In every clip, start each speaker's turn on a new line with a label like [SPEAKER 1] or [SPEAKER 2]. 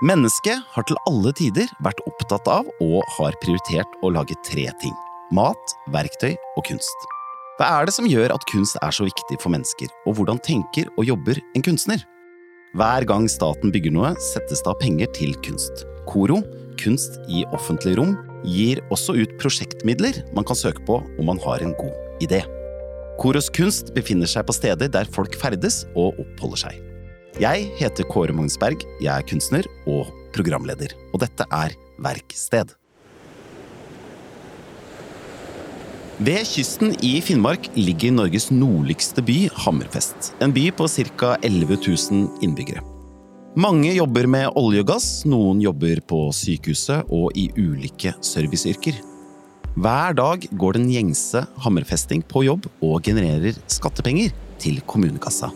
[SPEAKER 1] Mennesket har til alle tider vært opptatt av og har prioritert å lage tre ting. Mat, verktøy og kunst. Hva er det som gjør at kunst er så viktig for mennesker, og hvordan tenker og jobber en kunstner? Hver gang staten bygger noe, settes det av penger til kunst. KORO, kunst i offentlig rom, gir også ut prosjektmidler man kan søke på om man har en god idé. Koros kunst befinner seg på steder der folk ferdes og oppholder seg. Jeg heter Kåre Magnsberg, jeg er kunstner og programleder, og dette er Verksted. Ved kysten i Finnmark ligger Norges nordligste by, Hammerfest. En by på ca. 11 000 innbyggere. Mange jobber med olje og gass, noen jobber på sykehuset og i ulike serviceyrker. Hver dag går den gjengse hammerfesting på jobb og genererer skattepenger til kommunekassa.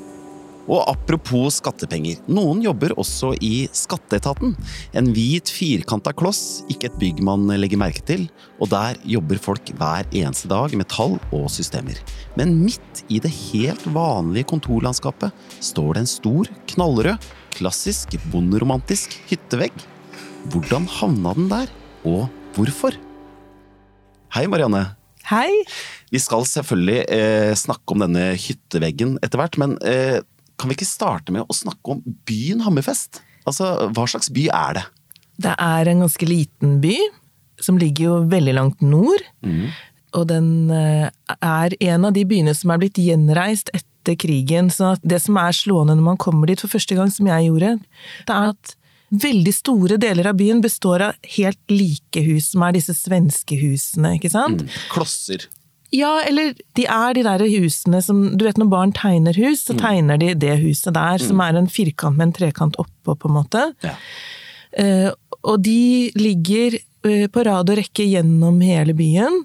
[SPEAKER 1] Og apropos skattepenger, noen jobber også i Skatteetaten. En hvit, firkanta kloss, ikke et bygg man legger merke til, og der jobber folk hver eneste dag med tall og systemer. Men midt i det helt vanlige kontorlandskapet står det en stor, knallrød, klassisk bonderomantisk hyttevegg. Hvordan havna den der, og hvorfor? Hei, Marianne.
[SPEAKER 2] Hei.
[SPEAKER 1] Vi skal selvfølgelig eh, snakke om denne hytteveggen etter hvert, men eh, kan vi ikke starte med å snakke om byen Hammerfest? Altså, Hva slags by er det?
[SPEAKER 2] Det er en ganske liten by, som ligger jo veldig langt nord. Mm. Og den eh, er en av de byene som er blitt gjenreist etter krigen. Så det som er slående når man kommer dit for første gang, som jeg gjorde, det er at veldig store deler av byen består av helt like hus, som er disse svenske husene, ikke sant? Mm.
[SPEAKER 1] Klosser.
[SPEAKER 2] Ja, eller de er de der husene som Du vet når barn tegner hus, så mm. tegner de det huset der, mm. som er en firkant med en trekant oppå, på en måte. Ja. Uh, og de ligger uh, på rad og rekke gjennom hele byen.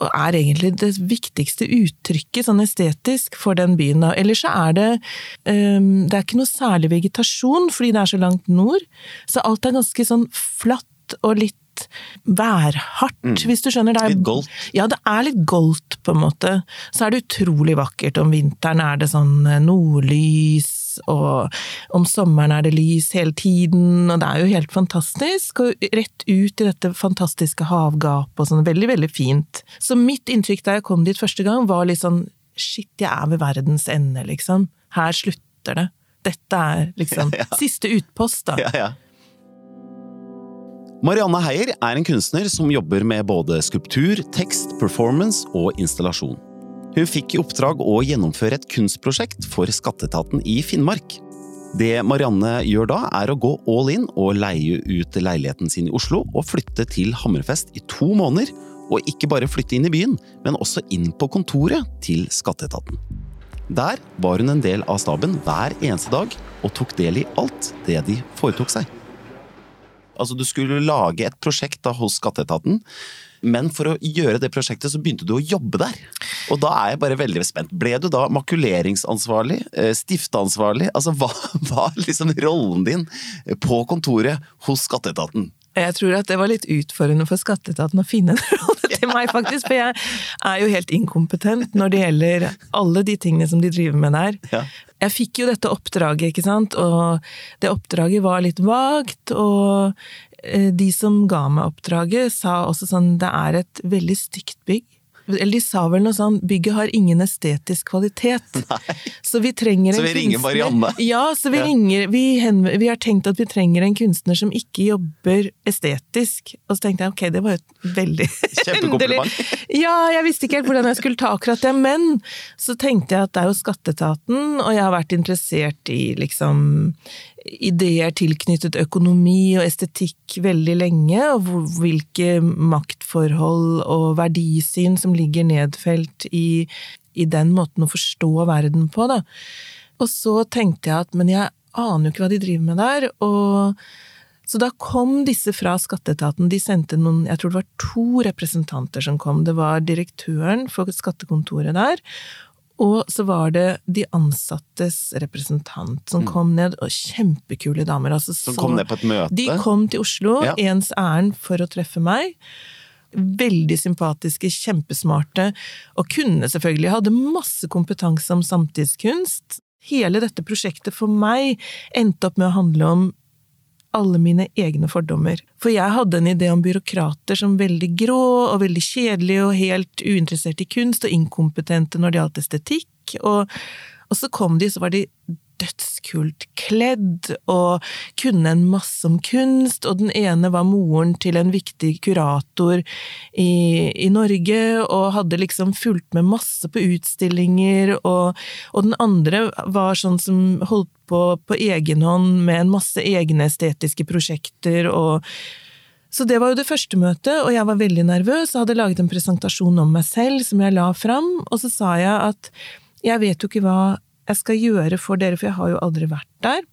[SPEAKER 2] Og er egentlig det viktigste uttrykket sånn estetisk for den byen. Da. Ellers så er det um, Det er ikke noe særlig vegetasjon, fordi det er så langt nord. Så alt er ganske sånn flatt og litt værhardt, mm. hvis du skjønner.
[SPEAKER 1] Det Er, litt goldt?
[SPEAKER 2] Ja, det er litt goldt, på en måte. Så er det utrolig vakkert. Om vinteren er det sånn eh, nordlys, og om sommeren er det lys hele tiden, og det er jo helt fantastisk. Og rett ut i dette fantastiske havgapet og sånn, veldig, veldig fint. Så mitt inntrykk da jeg kom dit første gang, var litt sånn shit, jeg er ved verdens ende, liksom. Her slutter det. Dette er liksom ja, ja. siste utpost, da.
[SPEAKER 1] Ja, ja. Marianne Heier er en kunstner som jobber med både skulptur, tekst, performance og installasjon. Hun fikk i oppdrag å gjennomføre et kunstprosjekt for Skatteetaten i Finnmark. Det Marianne gjør da, er å gå all in og leie ut leiligheten sin i Oslo og flytte til Hammerfest i to måneder. Og ikke bare flytte inn i byen, men også inn på kontoret til Skatteetaten. Der var hun en del av staben hver eneste dag og tok del i alt det de foretok seg. Altså, du skulle lage et prosjekt da hos Skatteetaten. Men for å gjøre det prosjektet, så begynte du å jobbe der. Og da er jeg bare veldig spent. Ble du da makuleringsansvarlig? Eh, stifteansvarlig? Altså, hva var liksom rollen din på kontoret hos Skatteetaten?
[SPEAKER 2] Jeg tror at det var litt utfordrende for Skatteetaten å finne en rolle til meg, faktisk. For jeg er jo helt inkompetent når det gjelder alle de tingene som de driver med der. Ja. Jeg fikk jo dette oppdraget, ikke sant, og det oppdraget var litt vagt, og eh, de som ga meg oppdraget, sa også sånn det er et veldig stygt bygg. Eller de sa vel noe sånn 'bygget har ingen estetisk kvalitet'. Nei. Så vi trenger en kunstner.
[SPEAKER 1] Så vi ringer Marianne?
[SPEAKER 2] Ja, så vi ja. ringer vi, vi, har tenkt at vi trenger en kunstner som ikke jobber estetisk. Og så tenkte jeg ok, det var jo et veldig
[SPEAKER 1] Kjempekompliment.
[SPEAKER 2] ja, jeg visste ikke helt hvordan jeg skulle ta akkurat det, men så tenkte jeg at det er jo Skatteetaten, og jeg har vært interessert i liksom ideer tilknyttet økonomi og estetikk veldig lenge, og hvilke maktforhold og verdisyn som ligger nedfelt i, i den måten å forstå verden på, da. Og så tenkte jeg at men jeg aner jo ikke hva de driver med der, og så da kom disse fra skatteetaten. De sendte noen, jeg tror det var to representanter som kom. Det var direktøren for skattekontoret der, og så var det de ansattes representant som mm. kom ned, og kjempekule damer. Altså,
[SPEAKER 1] som kom ned på et møte?
[SPEAKER 2] De kom til Oslo, ja. ens ærend for å treffe meg. Veldig sympatiske, kjempesmarte, og kunne selvfølgelig hadde masse kompetanse om samtidskunst. Hele dette prosjektet for meg endte opp med å handle om alle mine egne fordommer. For jeg hadde en idé om byråkrater som veldig grå og veldig kjedelige og helt uinteressert i kunst og inkompetente når det gjaldt estetikk. Og, og så kom de, så var de dødskult kledd og kunne en masse om kunst, og den ene var moren til en viktig kurator i, i Norge og hadde liksom fulgt med masse på utstillinger, og, og den andre var sånn som holdt på på egen hånd med en masse egne estetiske prosjekter og så det var jo det første møtet, og jeg var veldig nervøs og hadde laget en presentasjon om meg selv som jeg la fram, og så sa jeg at jeg vet jo ikke hva jeg skal gjøre for dere, for jeg har jo aldri vært der.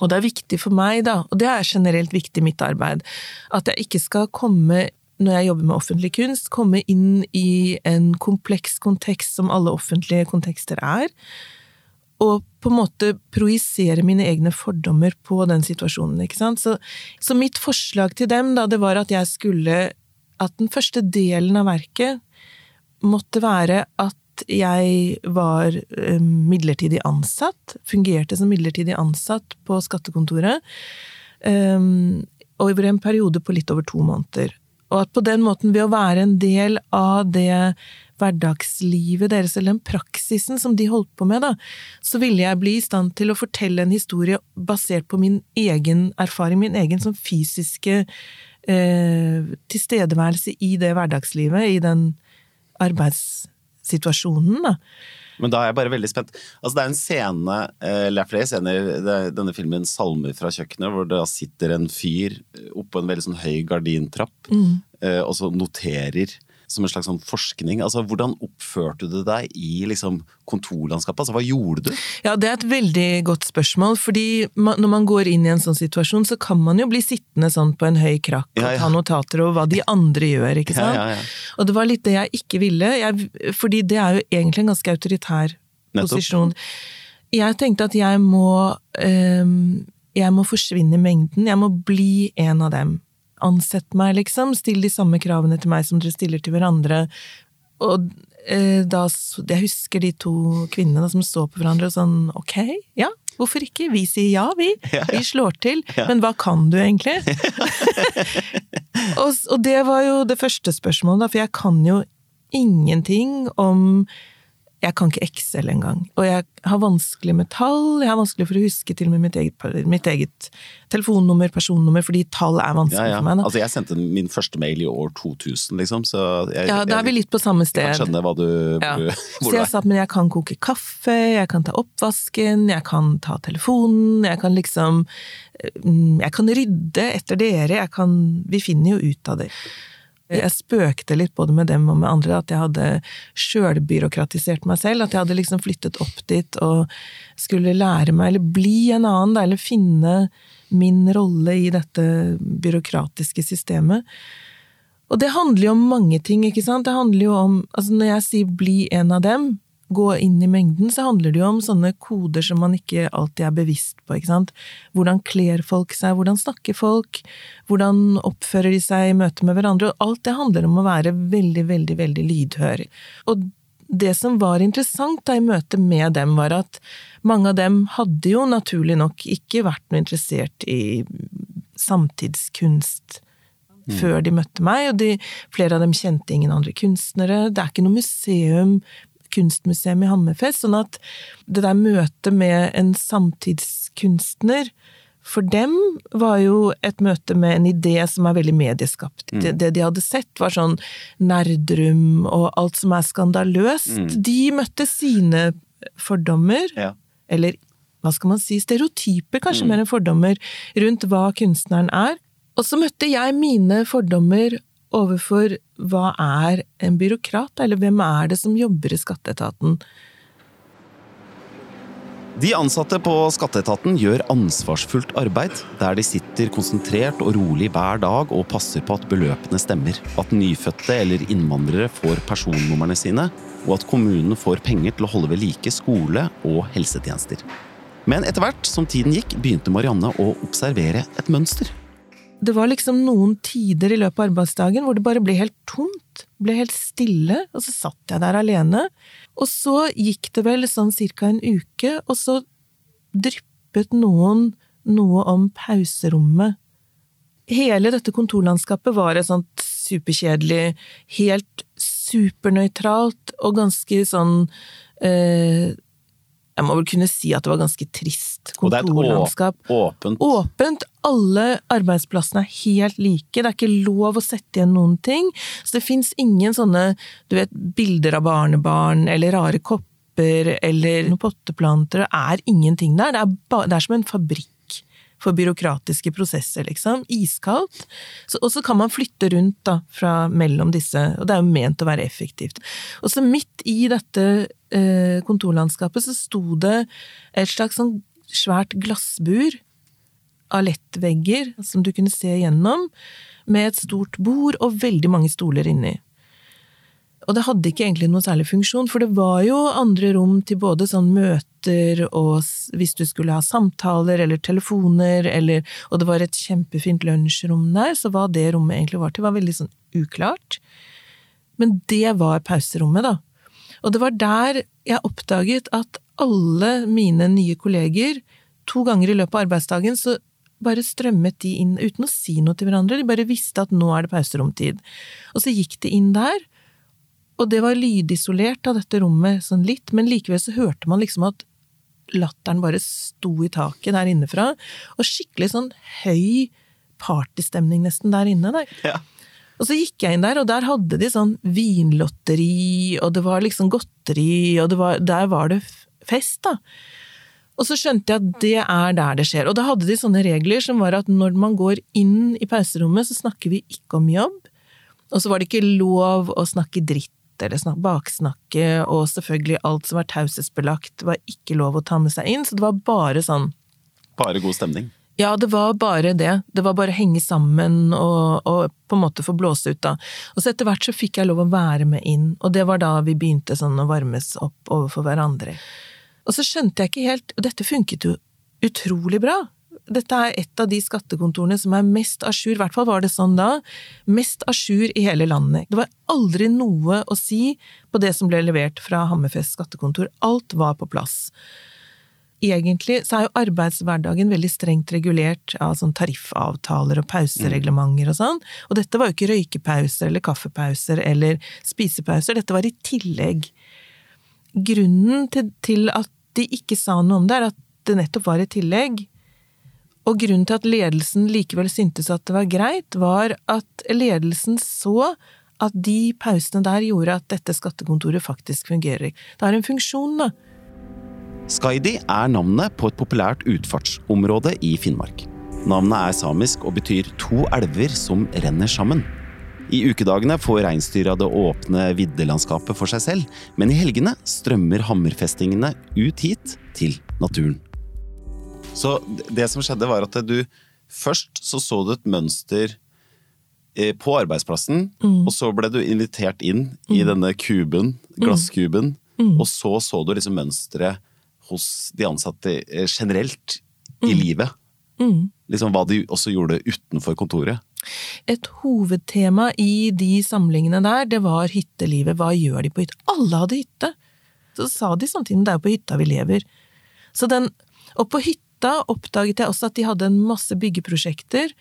[SPEAKER 2] Og det er viktig for meg, da, og det er generelt viktig i mitt arbeid, at jeg ikke skal komme, når jeg jobber med offentlig kunst, komme inn i en kompleks kontekst som alle offentlige kontekster er, og på en måte projisere mine egne fordommer på den situasjonen, ikke sant. Så, så mitt forslag til dem, da, det var at jeg skulle At den første delen av verket måtte være at jeg var eh, midlertidig ansatt, fungerte som midlertidig ansatt på skattekontoret, um, over en periode på litt over to måneder. Og at på den måten, ved å være en del av det hverdagslivet deres, eller den praksisen som de holdt på med, da, så ville jeg bli i stand til å fortelle en historie basert på min egen erfaring, min egen sånn fysiske eh, tilstedeværelse i det hverdagslivet, i den arbeids situasjonen, da.
[SPEAKER 1] Men da er jeg bare veldig spent. Altså Det er en scene, eh, eller flere scener i denne filmen 'Salmer fra kjøkkenet', hvor det sitter en fyr oppå en veldig sånn høy gardintrapp, mm. og så noterer som en slags sånn forskning. Altså, Hvordan oppførte du deg i liksom, kontorlandskapet? Altså, Hva gjorde du?
[SPEAKER 2] Ja, Det er et veldig godt spørsmål. fordi man, når man går inn i en sånn situasjon, så kan man jo bli sittende sånn på en høy krakk og ja, ja. ta notater over hva de andre gjør. ikke sant? Ja, og det var litt det jeg ikke ville, jeg, fordi det er jo egentlig en ganske autoritær Nettopp. posisjon. Jeg tenkte at jeg må, øh, jeg må forsvinne i mengden. Jeg må bli en av dem ansett meg, liksom. Still de samme kravene til meg som dere stiller til hverandre. Og eh, da Jeg husker de to kvinnene som så på hverandre og sånn ok, ja, hvorfor ikke? Vi sier ja, vi. Ja, ja. Vi slår til. Ja. Men hva kan du egentlig? og, og, det var jo det første spørsmålet, da, for jeg kan jo ingenting om jeg kan ikke Excel engang. Og jeg har vanskelig med tall, jeg har vanskelig for å huske til og med mitt eget, mitt eget telefonnummer, personnummer, fordi tall er vanskelig ja, ja. for meg. Da.
[SPEAKER 1] Altså, jeg sendte min første mail i år 2000, liksom, så jeg,
[SPEAKER 2] Ja, da er vi litt på samme sted.
[SPEAKER 1] Jeg skjønner hva du, ja.
[SPEAKER 2] Så jeg sa at men jeg kan koke kaffe, jeg kan ta oppvasken, jeg kan ta telefonen, jeg kan liksom mm, Jeg kan rydde etter dere, jeg kan Vi finner jo ut av det. Jeg spøkte litt både med dem og med andre, at jeg hadde sjølbyråkratisert meg selv. At jeg hadde liksom flyttet opp dit og skulle lære meg, eller bli en annen, eller finne min rolle i dette byråkratiske systemet. Og det handler jo om mange ting, ikke sant? Det handler jo om Altså, når jeg sier bli en av dem, gå inn i mengden, så handler det jo om sånne koder som man ikke alltid er bevisst på. ikke sant? Hvordan kler folk seg, hvordan snakker folk, hvordan oppfører de seg i møte med hverandre. og Alt det handler om å være veldig, veldig, veldig lydhør. Og det som var interessant da i møte med dem, var at mange av dem hadde jo naturlig nok ikke vært noe interessert i samtidskunst. Mm. Før de møtte meg, og de, flere av dem kjente ingen andre kunstnere. Det er ikke noe museum kunstmuseum i Hammerfest. Sånn at det der møtet med en samtidskunstner for dem var jo et møte med en idé som er veldig medieskapt. Mm. Det, det, de hadde sett, var sånn Nerdrum og alt som er skandaløst. Mm. De møtte sine fordommer, ja. eller hva skal man si, stereotyper, kanskje mm. mer enn fordommer, rundt hva kunstneren er. Og så møtte jeg mine fordommer overfor hva er en byråkrat, eller hvem er det som jobber i skatteetaten?
[SPEAKER 1] De ansatte på skatteetaten gjør ansvarsfullt arbeid, der de sitter konsentrert og rolig hver dag og passer på at beløpene stemmer, at nyfødte eller innvandrere får personnumrene sine, og at kommunen får penger til å holde ved like skole og helsetjenester. Men etter hvert som tiden gikk, begynte Marianne å observere et mønster
[SPEAKER 2] det var liksom noen tider i løpet av arbeidsdagen hvor det bare ble helt tomt, ble helt stille, og så satt jeg der alene. Og så gikk det vel sånn cirka en uke, og så dryppet noen noe om pauserommet. Hele dette kontorlandskapet var et sånt superkjedelig, helt supernøytralt og ganske sånn eh, Jeg må vel kunne si at det var ganske trist kontorlandskap.
[SPEAKER 1] Og det er et åpent
[SPEAKER 2] Åpent. Alle arbeidsplassene er helt like. Det er ikke lov å sette igjen noen ting. Så det fins ingen sånne du vet, bilder av barnebarn eller rare kopper eller noen potteplanter. Det er ingenting der. Det er, det er som en fabrikk for byråkratiske prosesser, liksom. Iskaldt. Og så kan man flytte rundt da, fra mellom disse, og det er jo ment å være effektivt. Og så midt i dette eh, kontorlandskapet så sto det et slags sånn svært glassbur av lettvegger som du kunne se gjennom, med et stort bord og veldig mange stoler inni. Og det hadde ikke egentlig noen særlig funksjon, for det var jo andre rom til både sånn møter og hvis du skulle ha samtaler eller telefoner, eller Og det var et kjempefint lunsjrom der, så hva det rommet egentlig var til, var veldig sånn uklart. Men det var pauserommet, da. Og det var der jeg oppdaget at alle mine nye kolleger, to ganger i løpet av arbeidsdagen, så bare strømmet de inn uten å si noe til hverandre, de bare visste at nå er det pauseromtid. Og så gikk de inn der, og det var lydisolert av dette rommet sånn litt, men likevel så hørte man liksom at latteren bare sto i taket der innefra, og skikkelig sånn høy partystemning nesten der inne. Der.
[SPEAKER 1] Ja.
[SPEAKER 2] Og så gikk jeg inn der, og der hadde de sånn vinlotteri, og det var liksom godteri, og var, der var det fest, da. Og så skjønte jeg at det er der det skjer. Og da hadde de sånne regler som var at når man går inn i pauserommet, så snakker vi ikke om jobb. Og så var det ikke lov å snakke dritt eller baksnakke, og selvfølgelig alt som var taushetsbelagt var ikke lov å ta med seg inn, så det var bare sånn
[SPEAKER 1] Bare god stemning?
[SPEAKER 2] Ja, det var bare det. Det var bare å henge sammen og, og, på en måte få blåse ut, da. Og så etter hvert så fikk jeg lov å være med inn, og det var da vi begynte sånn å varmes opp overfor hverandre. Og så skjønte jeg ikke helt Og dette funket jo utrolig bra dette er et av de skattekontorene som er mest à jour, i hvert fall var det sånn da, mest à jour i hele landet. Det var aldri noe å si på det som ble levert fra Hammerfest skattekontor. Alt var på plass. Egentlig så er jo arbeidshverdagen veldig strengt regulert av sånn tariffavtaler og pausereglementer og sånn, og dette var jo ikke røykepauser eller kaffepauser eller spisepauser, dette var i tillegg. Grunnen til, til at de ikke sa noe om det, er at det nettopp var i tillegg, og grunnen til at ledelsen likevel syntes at det var greit, var at ledelsen så at de pausene der gjorde at dette skattekontoret faktisk fungerer. Det har en funksjon, da.
[SPEAKER 1] Skaidi er navnet på et populært utfartsområde i Finnmark. Navnet er samisk og betyr to elver som renner sammen. I ukedagene får reinsdyra det åpne viddelandskapet for seg selv, men i helgene strømmer hammerfestingene ut hit, til naturen. Så det som skjedde, var at du Først så så du et mønster eh, på arbeidsplassen, mm. og så ble du invitert inn mm. i denne kuben, glasskuben, mm. og så så du liksom mønsteret hos de ansatte eh, generelt i mm. livet. Mm. Liksom hva de også gjorde utenfor kontoret.
[SPEAKER 2] Et hovedtema i de samlingene der, det var hyttelivet. Hva gjør de på hytta? Alle hadde hytte! Så sa de samtidig det er jo på hytta vi lever. Så den, og på hytta da oppdaget jeg også at de hadde en masse byggeprosjekter.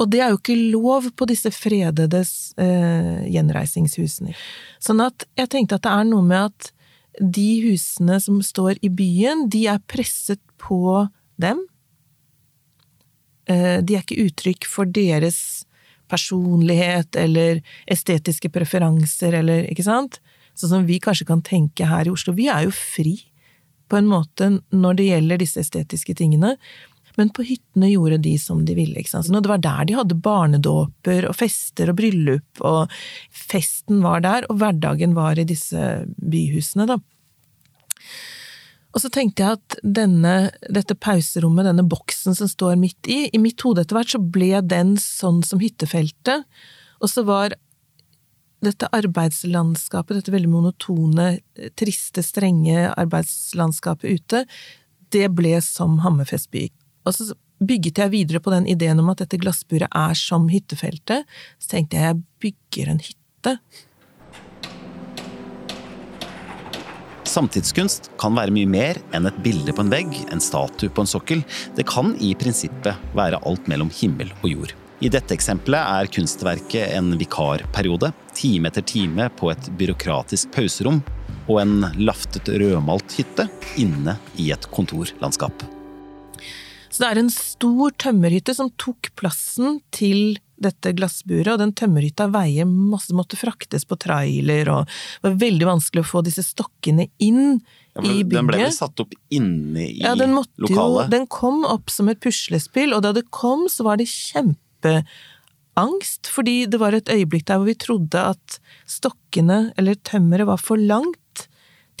[SPEAKER 2] Og det er jo ikke lov på disse fredede eh, gjenreisingshusene. Sånn at jeg tenkte at det er noe med at de husene som står i byen, de er presset på dem. Eh, de er ikke uttrykk for deres personlighet eller estetiske preferanser eller ikke sant? Sånn som vi kanskje kan tenke her i Oslo. Vi er jo fri på en måte når det gjelder disse estetiske tingene. Men på hyttene gjorde de som de ville. ikke sant? Så det var der de hadde barnedåper og fester og bryllup, og festen var der, og hverdagen var i disse byhusene, da. Og så tenkte jeg at denne, dette pauserommet, denne boksen som står midt i, i mitt hode etter hvert så ble den sånn som hyttefeltet, og så var dette arbeidslandskapet, dette veldig monotone, triste, strenge arbeidslandskapet ute, det ble som Hammerfest by. Og så bygget jeg videre på den ideen om at dette glassburet er som hyttefeltet. Så tenkte jeg jeg bygger en hytte.
[SPEAKER 1] Samtidskunst kan være mye mer enn et bilde på en vegg, en statue på en sokkel. Det kan i prinsippet være alt mellom himmel og jord. I dette eksempelet er kunstverket en vikarperiode, time etter time på et byråkratisk pauserom, og en laftet rødmalt hytte inne i et kontorlandskap.
[SPEAKER 2] Så det er en stor tømmerhytte som tok plassen til dette glassburet, og den tømmerhytta veier masse, måtte fraktes på trailer, og det var veldig vanskelig å få disse stokkene inn ja, i bygget.
[SPEAKER 1] Den ble vel satt opp inne i
[SPEAKER 2] ja, den
[SPEAKER 1] lokalet?
[SPEAKER 2] Jo, den kom opp som et puslespill, og da det kom, så var det kjempe kjempeangst, fordi det var et øyeblikk der hvor vi trodde at stokkene, eller tømmeret, var for langt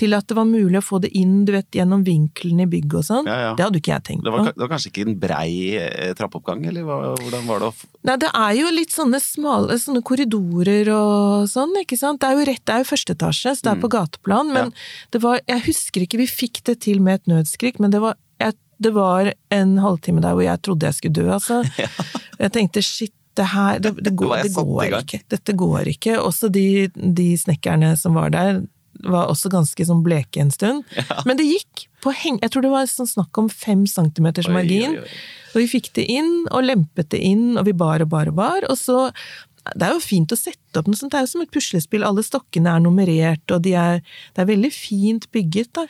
[SPEAKER 2] til at det var mulig å få det inn du vet, gjennom vinkelen i bygget og sånn.
[SPEAKER 1] Ja, ja.
[SPEAKER 2] Det hadde ikke jeg tenkt
[SPEAKER 1] på. Det, det var, kanskje ikke en brei eh, trappeoppgang, eller hvordan var det?
[SPEAKER 2] Nei, det er jo litt sånne smale sånne korridorer og sånn, ikke sant. Det er jo rett, det er jo første etasje, så det er mm. på gateplan, men ja. det var Jeg husker ikke, vi fikk det til med et nødskrik, men det var det var en halvtime der hvor jeg trodde jeg skulle dø, altså. Ja. Jeg tenkte shit, det her Det, det går, det går ikke. Dette går ikke. Også de, de snekkerne som var der, var også ganske sånn bleke en stund. Ja. Men det gikk. på heng... Jeg tror det var sånn snakk om fem centimeters margin. Oi, oi, oi. Og vi fikk det inn, og lempet det inn, og vi bar og bar og bar. Og så det er jo fint å sette opp noe sånt, det er jo som et puslespill. Alle stokkene er nummerert, og de er, det er veldig fint bygget. Da.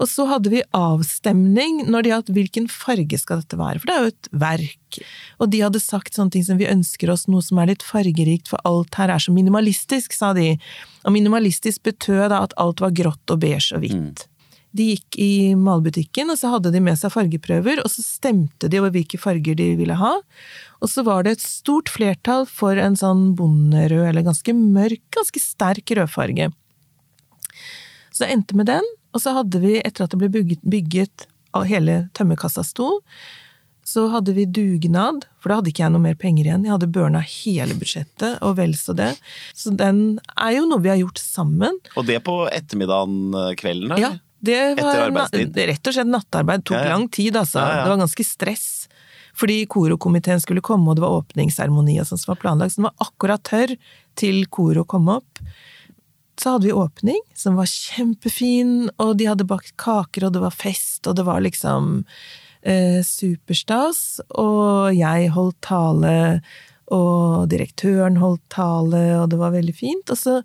[SPEAKER 2] Og så hadde vi avstemning når det gjaldt hvilken farge skal dette være, for det er jo et verk. Og de hadde sagt sånne ting som vi ønsker oss noe som er litt fargerikt, for alt her er så minimalistisk, sa de. Og minimalistisk betød da at alt var grått og beige og hvitt. Mm. De gikk i malbutikken, og så hadde de med seg fargeprøver, og så stemte de over hvilke farger de ville ha. Og så var det et stort flertall for en sånn bonderød, eller ganske mørk, ganske sterk rødfarge. Så det endte med den, og så hadde vi, etter at det ble bygget, bygget hele tømmerkassa sto, så hadde vi dugnad, for da hadde ikke jeg noe mer penger igjen. Jeg hadde burna hele budsjettet, og vel så det. Så den er jo noe vi har gjort sammen.
[SPEAKER 1] Og det på ettermiddagen, eh, kvelden?
[SPEAKER 2] da? Ja. Det var rett og slett nattarbeid. Tok ja, ja. lang tid, altså. Ja, det var ganske stress. Fordi Koro-komiteen skulle komme, og det var åpningsseremoni og sånn som var planlagt. Så den var akkurat tørr til Koro kom opp. Så hadde vi åpning, som var kjempefin, og de hadde bakt kaker, og det var fest, og det var liksom eh, superstas. Og jeg holdt tale, og direktøren holdt tale, og det var veldig fint. Og så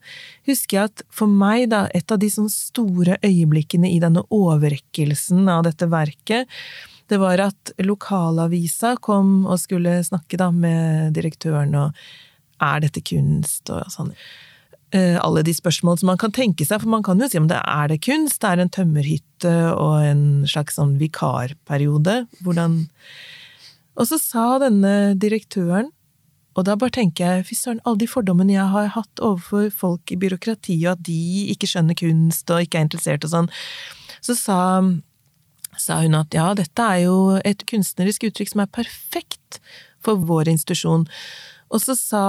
[SPEAKER 2] husker jeg at for meg, da, et av de sånn store øyeblikkene i denne overrekkelsen av dette verket, det var at lokalavisa kom og skulle snakke da med direktøren, og er dette kunst, og sånn. Eh, alle de spørsmål som man kan tenke seg, for man kan jo si om det er det kunst, det er en tømmerhytte og en slags sånn vikarperiode, hvordan Og så sa denne direktøren, og da bare tenker jeg, fy søren, alle de fordommene jeg har hatt overfor folk i byråkratiet, at de ikke skjønner kunst og ikke er interessert og sånn, så sa sa hun at ja, dette er jo et kunstnerisk uttrykk som er perfekt for vår institusjon. Og så sa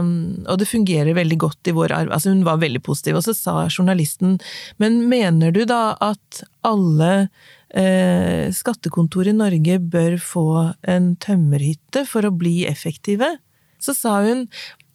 [SPEAKER 2] Og det fungerer veldig godt i vår arv Altså, hun var veldig positiv. Og så sa journalisten Men mener du da at alle eh, skattekontor i Norge bør få en tømmerhytte for å bli effektive? Så sa hun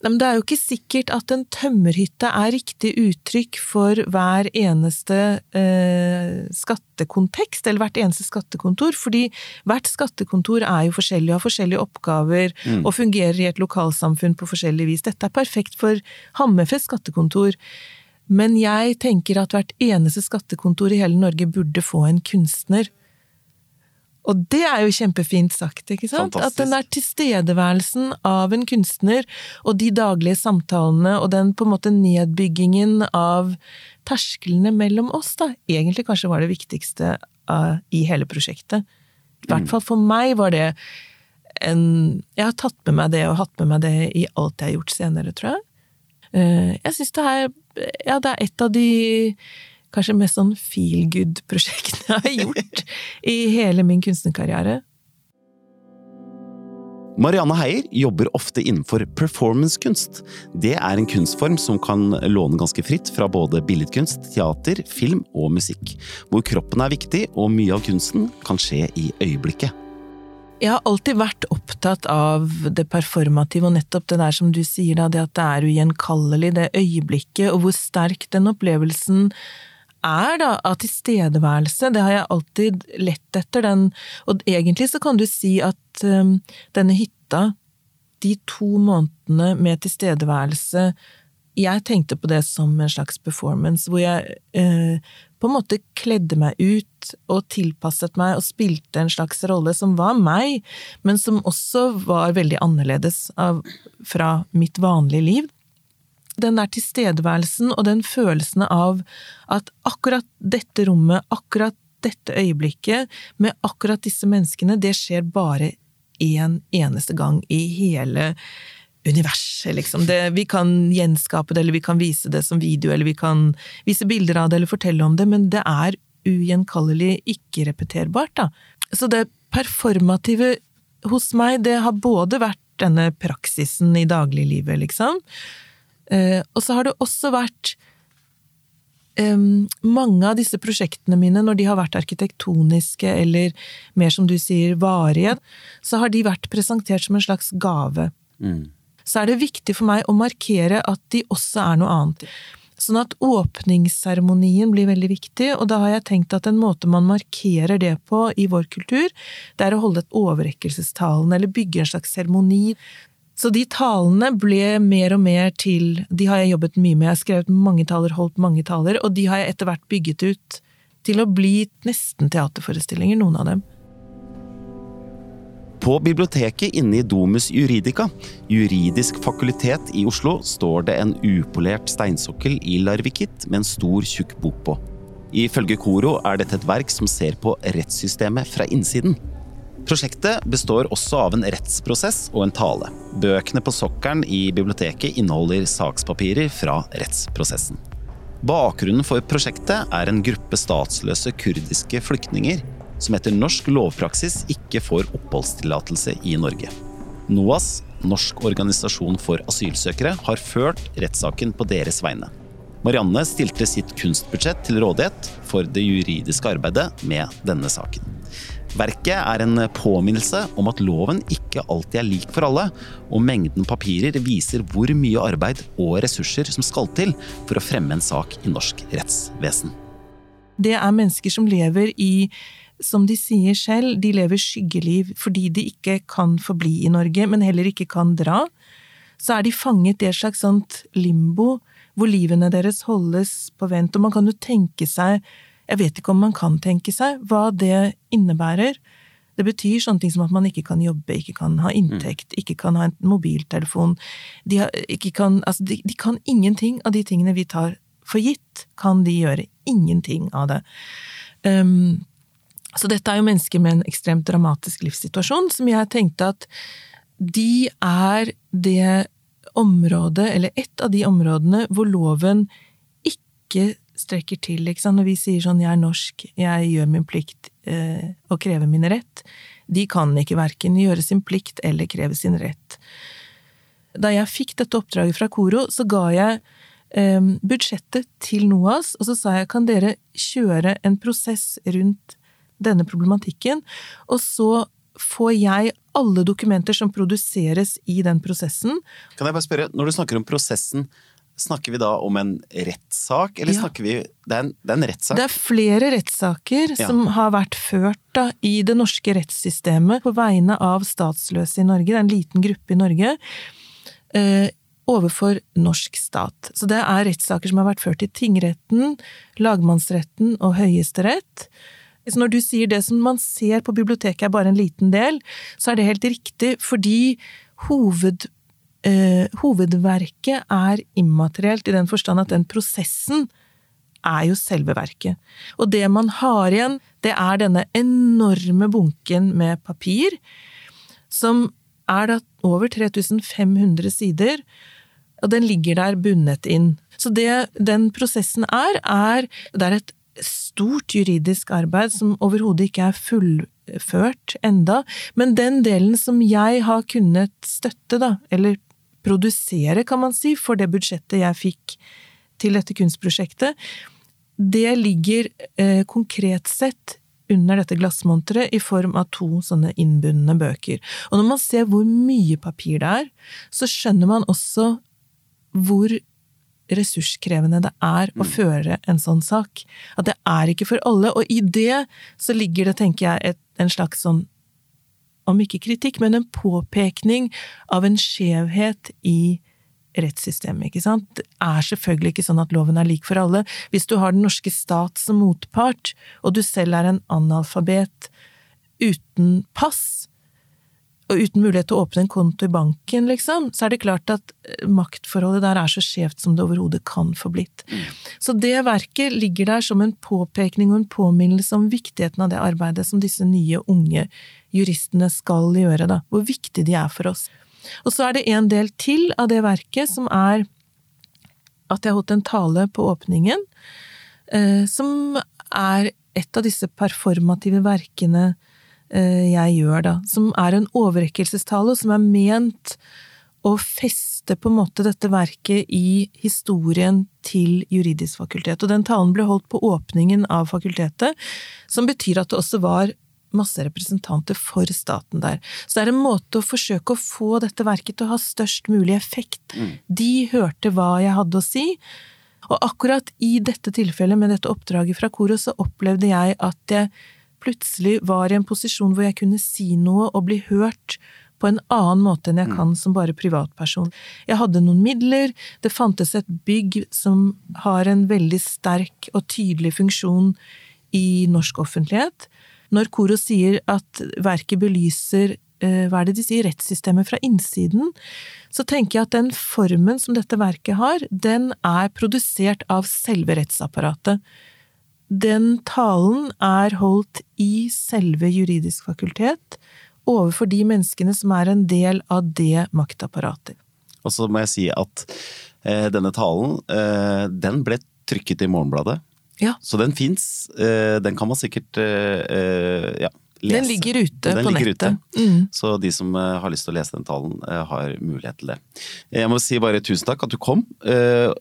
[SPEAKER 2] det er jo ikke sikkert at en tømmerhytte er riktig uttrykk for hver eneste eh, skattekontekst, eller hvert eneste skattekontor, fordi hvert skattekontor er jo forskjellig og har forskjellige oppgaver mm. og fungerer i et lokalsamfunn på forskjellig vis. Dette er perfekt for Hammerfest skattekontor. Men jeg tenker at hvert eneste skattekontor i hele Norge burde få en kunstner og det er jo kjempefint sagt, ikke sant? Fantastisk. At den der tilstedeværelsen av en kunstner, og de daglige samtalene, og den på en måte nedbyggingen av tersklene mellom oss, da, egentlig kanskje var det viktigste uh, i hele prosjektet. I hvert mm. fall for meg var det en Jeg har tatt med meg det, og hatt med meg det i alt jeg har gjort senere, tror jeg. Uh, jeg syns det er Ja, det er et av de kanskje mest sånn feel good-prosjektet jeg har gjort i hele min kunstnerkarriere.
[SPEAKER 1] Marianne Heier jobber ofte innenfor performancekunst. Det er en kunstform som kan låne ganske fritt fra både billedkunst, teater, film og musikk. Hvor kroppen er viktig, og mye av kunsten kan skje i øyeblikket.
[SPEAKER 2] Jeg har alltid vært opptatt av det performative, og nettopp det der som du sier, da, det at det er ugjenkallelig, det øyeblikket, og hvor sterk den opplevelsen er da av tilstedeværelse. Det har jeg alltid lett etter. Den, og egentlig så kan du si at um, denne hytta, de to månedene med tilstedeværelse Jeg tenkte på det som en slags performance, hvor jeg uh, på en måte kledde meg ut og tilpasset meg og spilte en slags rolle som var meg, men som også var veldig annerledes av, fra mitt vanlige liv den der tilstedeværelsen og den følelsen av at akkurat dette rommet, akkurat dette øyeblikket, med akkurat disse menneskene, det skjer bare én en eneste gang i hele universet, liksom. Det, vi kan gjenskape det, eller vi kan vise det som video, eller vi kan vise bilder av det, eller fortelle om det, men det er ugjenkallelig ikke-repeterbart, da. Så det performative hos meg, det har både vært denne praksisen i dagliglivet, liksom, og så har det også vært um, mange av disse prosjektene mine, når de har vært arkitektoniske eller mer som du sier, varige, så har de vært presentert som en slags gave. Mm. Så er det viktig for meg å markere at de også er noe annet. Sånn at åpningsseremonien blir veldig viktig, og da har jeg tenkt at en måte man markerer det på i vår kultur, det er å holde et overrekkelsestalen, eller bygge en slags seremoni så de talene ble mer og mer til De har jeg jobbet mye med. Jeg har skrevet mange taler, holdt mange taler, og de har jeg etter hvert bygget ut til å bli nesten teaterforestillinger, noen av dem.
[SPEAKER 1] På biblioteket inne i Domus Juridica, juridisk fakultet i Oslo, står det en upolert steinsokkel i larvikitt med en stor, tjukk bok på. Ifølge Koro er dette et verk som ser på rettssystemet fra innsiden. Prosjektet består også av en rettsprosess og en tale. Bøkene på sokkelen i biblioteket inneholder sakspapirer fra rettsprosessen. Bakgrunnen for prosjektet er en gruppe statsløse kurdiske flyktninger som etter norsk lovpraksis ikke får oppholdstillatelse i Norge. NOAS, Norsk organisasjon for asylsøkere, har ført rettssaken på deres vegne. Marianne stilte sitt kunstbudsjett til rådighet for det juridiske arbeidet med denne saken. Verket er en påminnelse om at loven ikke alltid er lik for alle, og mengden papirer viser hvor mye arbeid og ressurser som skal til for å fremme en sak i norsk rettsvesen.
[SPEAKER 2] Det er mennesker som lever i, som de sier selv, de lever skyggeliv fordi de ikke kan forbli i Norge, men heller ikke kan dra. Så er de fanget i et slags sånt limbo, hvor livene deres holdes på vent, og man kan jo tenke seg jeg vet ikke om man kan tenke seg hva det innebærer. Det betyr sånne ting som at man ikke kan jobbe, ikke kan ha inntekt, mm. ikke kan ha en mobiltelefon. De, kan, altså de, de, kan ingenting av de tingene vi tar for gitt, kan de gjøre. Ingenting av det. Um, så dette er jo mennesker med en ekstremt dramatisk livssituasjon, som jeg tenkte at de er det området, eller ett av de områdene, hvor loven ikke strekker til. Når vi sier sånn 'jeg er norsk, jeg gjør min plikt eh, og krever min rett', de kan ikke verken gjøre sin plikt eller kreve sin rett. Da jeg fikk dette oppdraget fra Koro, så ga jeg eh, budsjettet til NOAS, og så sa jeg kan dere kjøre en prosess rundt denne problematikken, og så får jeg alle dokumenter som produseres i den prosessen.
[SPEAKER 1] Kan jeg bare spørre, når du snakker om prosessen, Snakker vi da om en rettssak, eller ja. snakker vi det er, en, det er en rettssak?
[SPEAKER 2] Det er flere rettssaker ja. som har vært ført da, i det norske rettssystemet på vegne av statsløse i Norge, det er en liten gruppe i Norge, eh, overfor norsk stat. Så det er rettssaker som har vært ført i tingretten, lagmannsretten og Høyesterett. Så når du sier det som man ser på biblioteket er bare en liten del, så er det helt riktig, fordi hoved eh, hovedverket er immaterielt i den forstand at den prosessen er jo selve verket. Og det man har igjen, det er denne enorme bunken med papir, som er da over 3500 sider, og den ligger der bundet inn. Så det den prosessen er, er Det er et stort juridisk arbeid som overhodet ikke er fullført enda, men den delen som jeg har kunnet støtte, da, eller produsere, kan man si, for det budsjettet jeg fikk til dette kunstprosjektet, det ligger eh, konkret sett under dette glassmonteret i form av to sånne innbundne bøker. Og når man ser hvor mye papir det er, så skjønner man også hvor ressurskrevende det er å
[SPEAKER 1] Mm.
[SPEAKER 2] føre en sånn sak. At det er ikke for alle. Og i det så ligger det, tenker jeg, et, en slags sånn om ikke kritikk, men en påpekning av en skjevhet i rettssystemet, ikke sant. Det er selvfølgelig ikke sånn at loven er lik for alle. Hvis du har den norske stat som motpart, og du selv er en analfabet uten pass, og uten mulighet til å åpne en konto i banken, liksom, så er det klart at eh, maktforholdet der er så skjevt som det overhodet kan få blitt. Så det verket ligger der som en påpekning og en påminnelse om viktigheten av det arbeidet som disse nye, unge juristene skal gjøre, da. Hvor viktig de er for oss. Og så er det en del til av det verket som er at jeg holdt en tale på åpningen, eh, som er et av disse performative verkene jeg gjør, da. Som er en overrekkelsestale, som er ment å feste på en måte dette verket i historien til juridisk fakultet. Og den talen ble holdt på åpningen av fakultetet, som betyr at det også var masse representanter for staten der. Så det er en måte å forsøke å få dette verket til å ha størst mulig effekt. De hørte hva jeg hadde å si, og akkurat i dette tilfellet med dette oppdraget fra Koro, så opplevde jeg at jeg plutselig var i en posisjon hvor jeg kunne si noe og bli hørt på en annen måte enn jeg kan som bare privatperson. Jeg hadde noen midler, det fantes et bygg som har en veldig sterk og tydelig funksjon i norsk offentlighet. Når Koro sier at verket belyser eh, hva er det de sier, rettssystemet fra innsiden, så tenker jeg at den formen som dette verket har, den er produsert av selve rettsapparatet. Den talen er holdt i selve juridisk fakultet, overfor de menneskene som er en del av det maktapparatet.
[SPEAKER 1] Og så må jeg si at eh, denne talen, eh, den ble trykket i Morgenbladet.
[SPEAKER 2] Ja.
[SPEAKER 1] Så den fins. Eh, den kan man sikkert eh, eh, ja, lese.
[SPEAKER 2] Den ligger ute
[SPEAKER 1] Den
[SPEAKER 2] på
[SPEAKER 1] ligger
[SPEAKER 2] nettet.
[SPEAKER 1] ute.
[SPEAKER 2] Mm.
[SPEAKER 1] Så de som eh, har lyst til å lese den talen, har mulighet til det. Jeg må si bare tusen takk at du kom. Eh,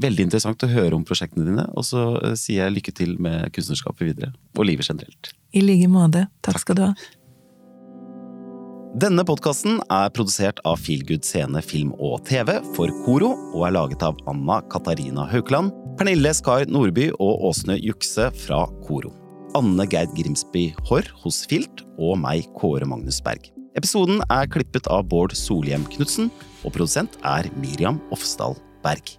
[SPEAKER 1] Veldig interessant å høre om prosjektene dine, og så eh, sier jeg lykke til med kunstnerskapet videre, og livet generelt.
[SPEAKER 2] I like måte. Takk skal du ha.
[SPEAKER 1] Denne podkasten er produsert av Feelgood Scene Film og TV for Koro, og er laget av Anna Katarina Haukeland, Pernille Skar Nordby og Åsne Jukse fra Koro. Anne Gerd Grimsby Haarr hos Filt, og meg, Kåre Magnus Berg. Episoden er klippet av Bård Solhjem Knutsen, og produsent er Miriam Ofsdal Berg.